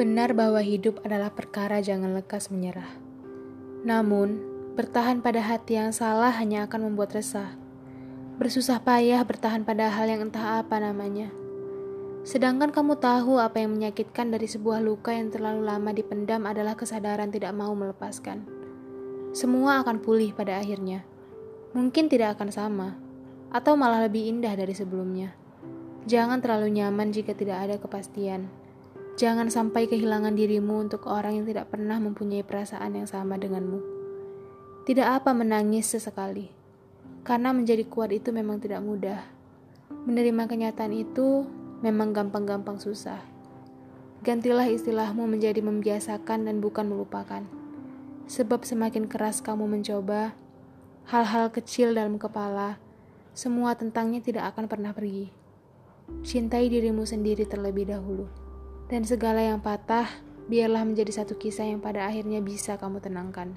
Benar bahwa hidup adalah perkara jangan lekas menyerah. Namun, bertahan pada hati yang salah hanya akan membuat resah. Bersusah payah bertahan pada hal yang entah apa namanya. Sedangkan kamu tahu apa yang menyakitkan dari sebuah luka yang terlalu lama dipendam adalah kesadaran tidak mau melepaskan. Semua akan pulih pada akhirnya. Mungkin tidak akan sama, atau malah lebih indah dari sebelumnya. Jangan terlalu nyaman jika tidak ada kepastian. Jangan sampai kehilangan dirimu untuk orang yang tidak pernah mempunyai perasaan yang sama denganmu. Tidak apa menangis sesekali, karena menjadi kuat itu memang tidak mudah. Menerima kenyataan itu memang gampang-gampang susah. Gantilah istilahmu menjadi membiasakan dan bukan melupakan. Sebab semakin keras kamu mencoba, hal-hal kecil dalam kepala, semua tentangnya tidak akan pernah pergi. Cintai dirimu sendiri terlebih dahulu. Dan segala yang patah, biarlah menjadi satu kisah yang pada akhirnya bisa kamu tenangkan.